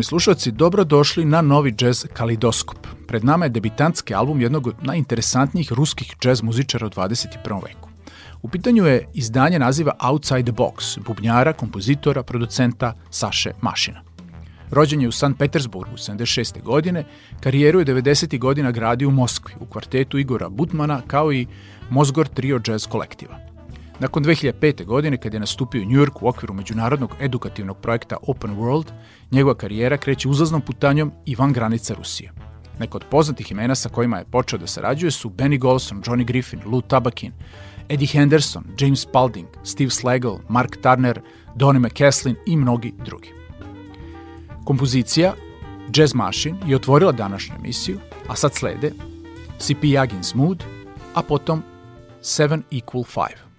Poštovani slušalci, dobrodošli na novi jazz Kalidoskop. Pred nama je debitantski album jednog od najinteresantnijih ruskih jazz muzičara u 21. veku. U pitanju je izdanje naziva Outside the Box, bubnjara, kompozitora, producenta Saše Mašina. Rođen je u St. Petersburgu 76. godine, karijeru je 90. godina gradio u Moskvi, u kvartetu Igora Butmana, kao i Mozgor Trio Jazz kolektiva. Nakon 2005. godine, kad je nastupio u New York u okviru međunarodnog edukativnog projekta Open World, njegova karijera kreće uzlaznom putanjom i van granica Rusije. Neka od poznatih imena sa kojima je počeo da sarađuje su Benny Golson, Johnny Griffin, Lou Tabakin, Eddie Henderson, James Spalding, Steve Slagle, Mark Turner, Donnie McCaslin i mnogi drugi. Kompozicija Jazz Machine je otvorila današnju emisiju, a sad slede C.P. Yagin's Mood, a potom Seven Equal Five.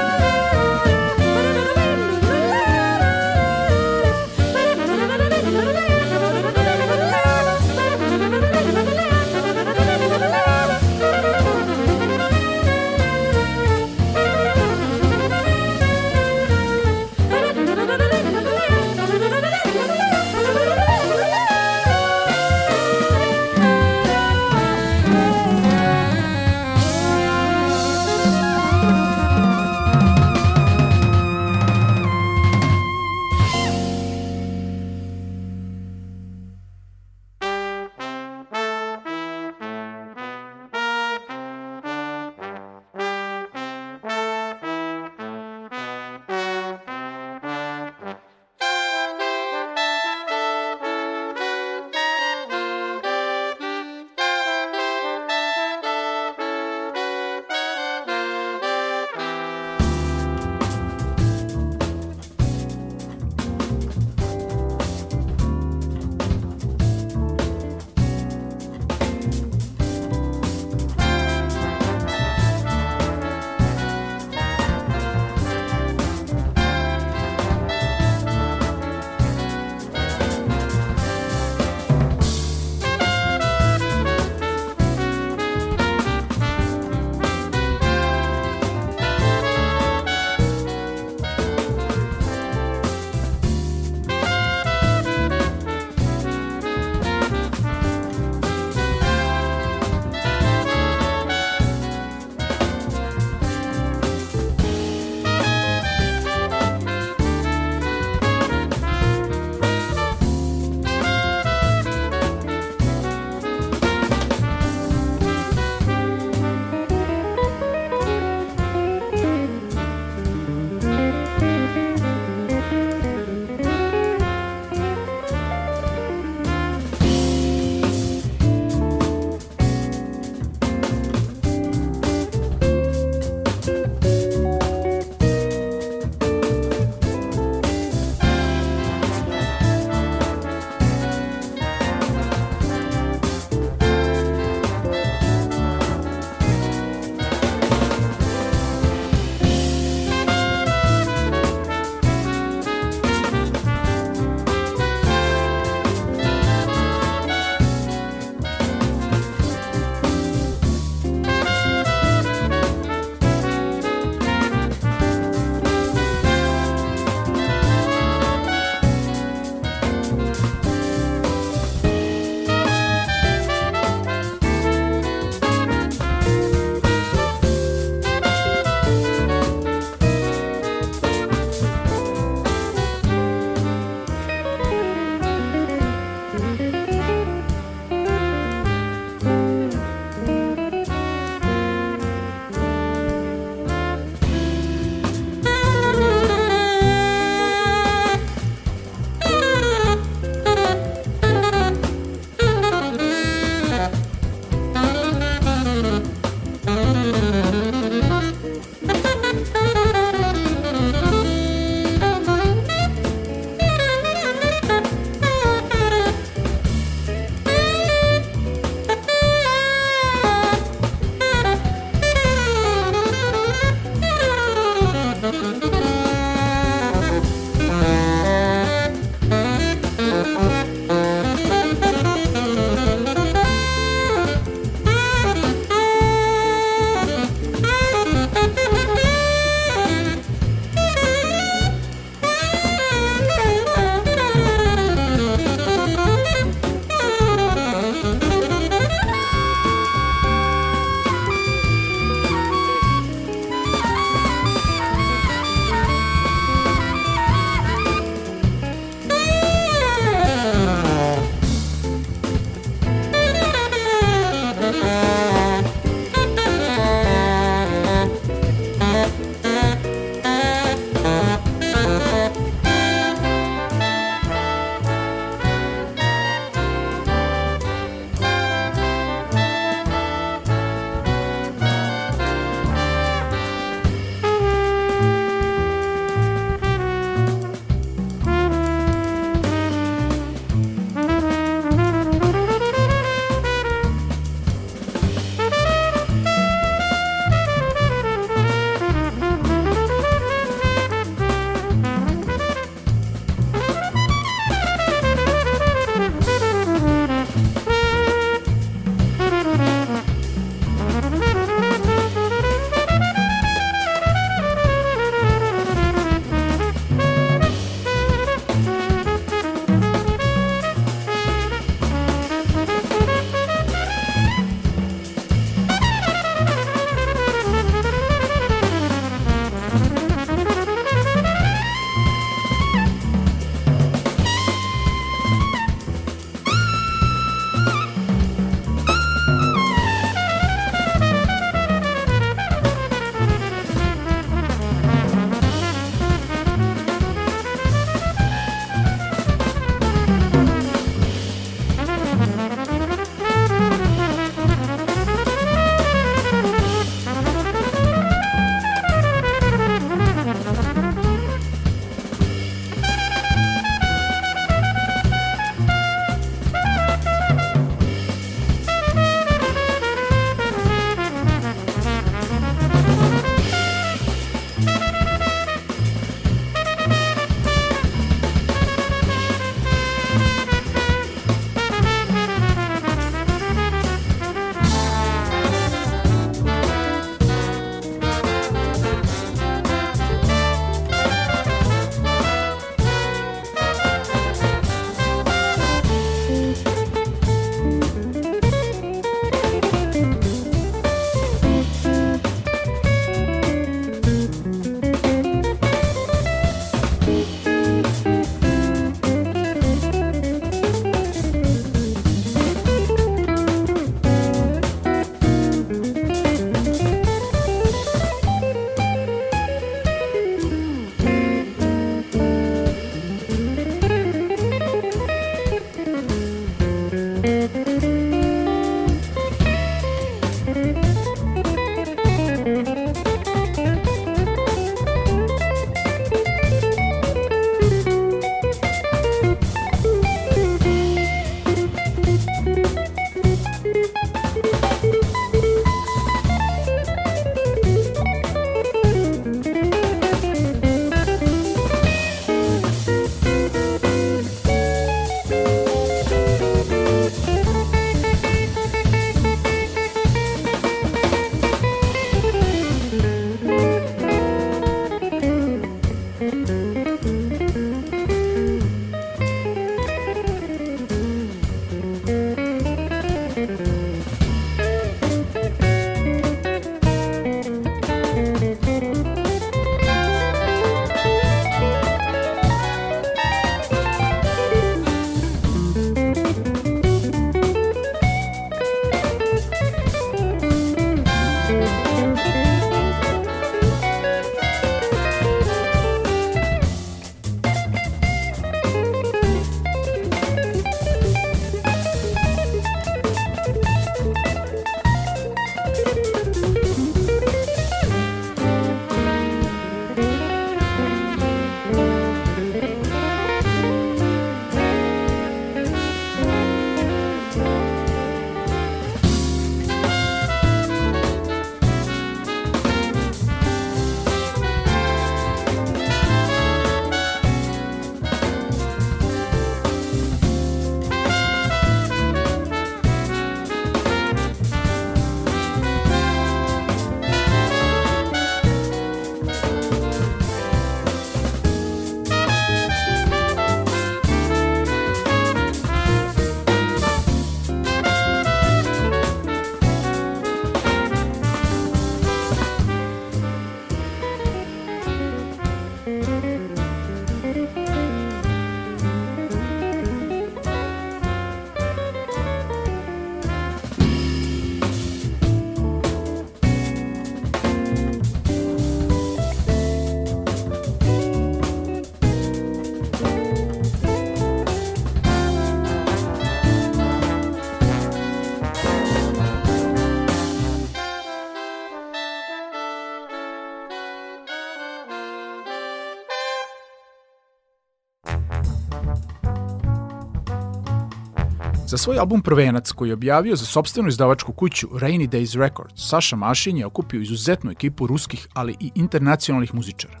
Za svoj album Prvenac, koji je objavio za sobstvenu izdavačku kuću Rainy Days Records, Saša Mašin je okupio izuzetnu ekipu ruskih, ali i internacionalnih muzičara.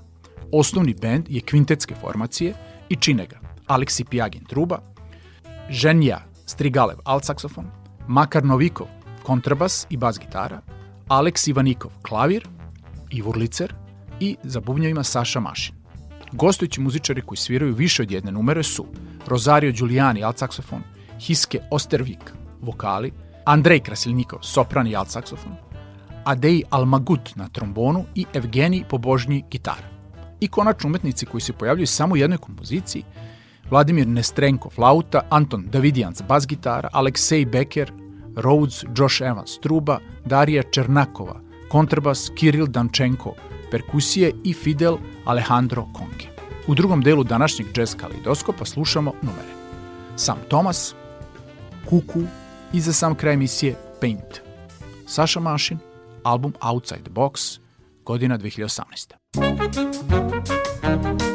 Osnovni bend je kvintetske formacije i čine ga Aleksi Pijagin truba, Ženja Strigalev alt saksofon, Makar Novikov kontrabas i bas gitara, Aleks Ivanikov klavir, Ivor Licer i za bubnjevima Saša Mašin. Gostujući muzičari koji sviraju više od jedne numere su Rosario Giuliani alt saksofon, Hiske Ostervik, vokali, Andrej Krasilnikov, sopran i alt saksofon, Adej Almagut na trombonu i Evgenij Pobožnji gitara. I konačno umetnici koji se pojavljuju samo u jednoj kompoziciji, Vladimir Nestrenko flauta, Anton Davidijans bas gitara, Aleksej Beker, Rhodes, Josh Evans truba, Darija Černakova, kontrabas, Kiril Dančenko, perkusije i Fidel Alejandro Conke. U drugom delu današnjeg jazz kalidoskopa slušamo numere. Sam Thomas, Kuku i za sam kraj emisije Paint. Saša Mašin, album Outside the Box, godina 2018.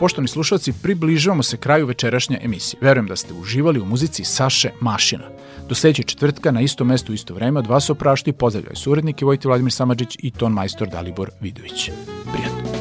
Poštovni slušalci, približavamo se kraju večerašnje emisije. Verujem da ste uživali u muzici Saše Mašina. Do sledećeg četvrtka na isto mesto u isto vreme od vas oprašti pozdravljaju surednike Vojti Vladimir Samadžić i ton majstor Dalibor Vidović. Prijatno.